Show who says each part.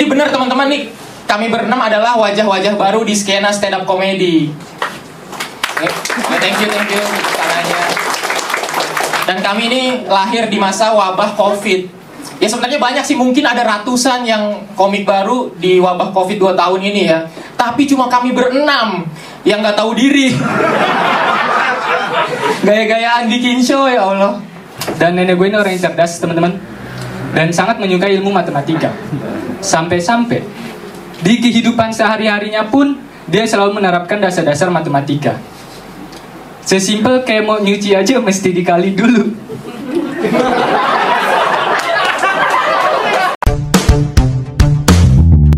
Speaker 1: Ini benar teman-teman nih, kami berenam adalah wajah-wajah baru di skena stand up comedy. Oke, thank you, thank you tangannya. Dan kami ini lahir di masa wabah COVID. Ya sebenarnya banyak sih, mungkin ada ratusan yang komik baru di wabah COVID 2 tahun ini ya. Tapi cuma kami berenam yang nggak tahu diri. Gaya-gayaan bikin show ya Allah.
Speaker 2: Dan nenek gue ini orang yang cerdas, teman-teman. Dan sangat menyukai ilmu matematika. Sampai-sampai di kehidupan sehari-harinya pun dia selalu menerapkan dasar-dasar matematika. Sesimpel kayak mau nyuci aja mesti dikali dulu.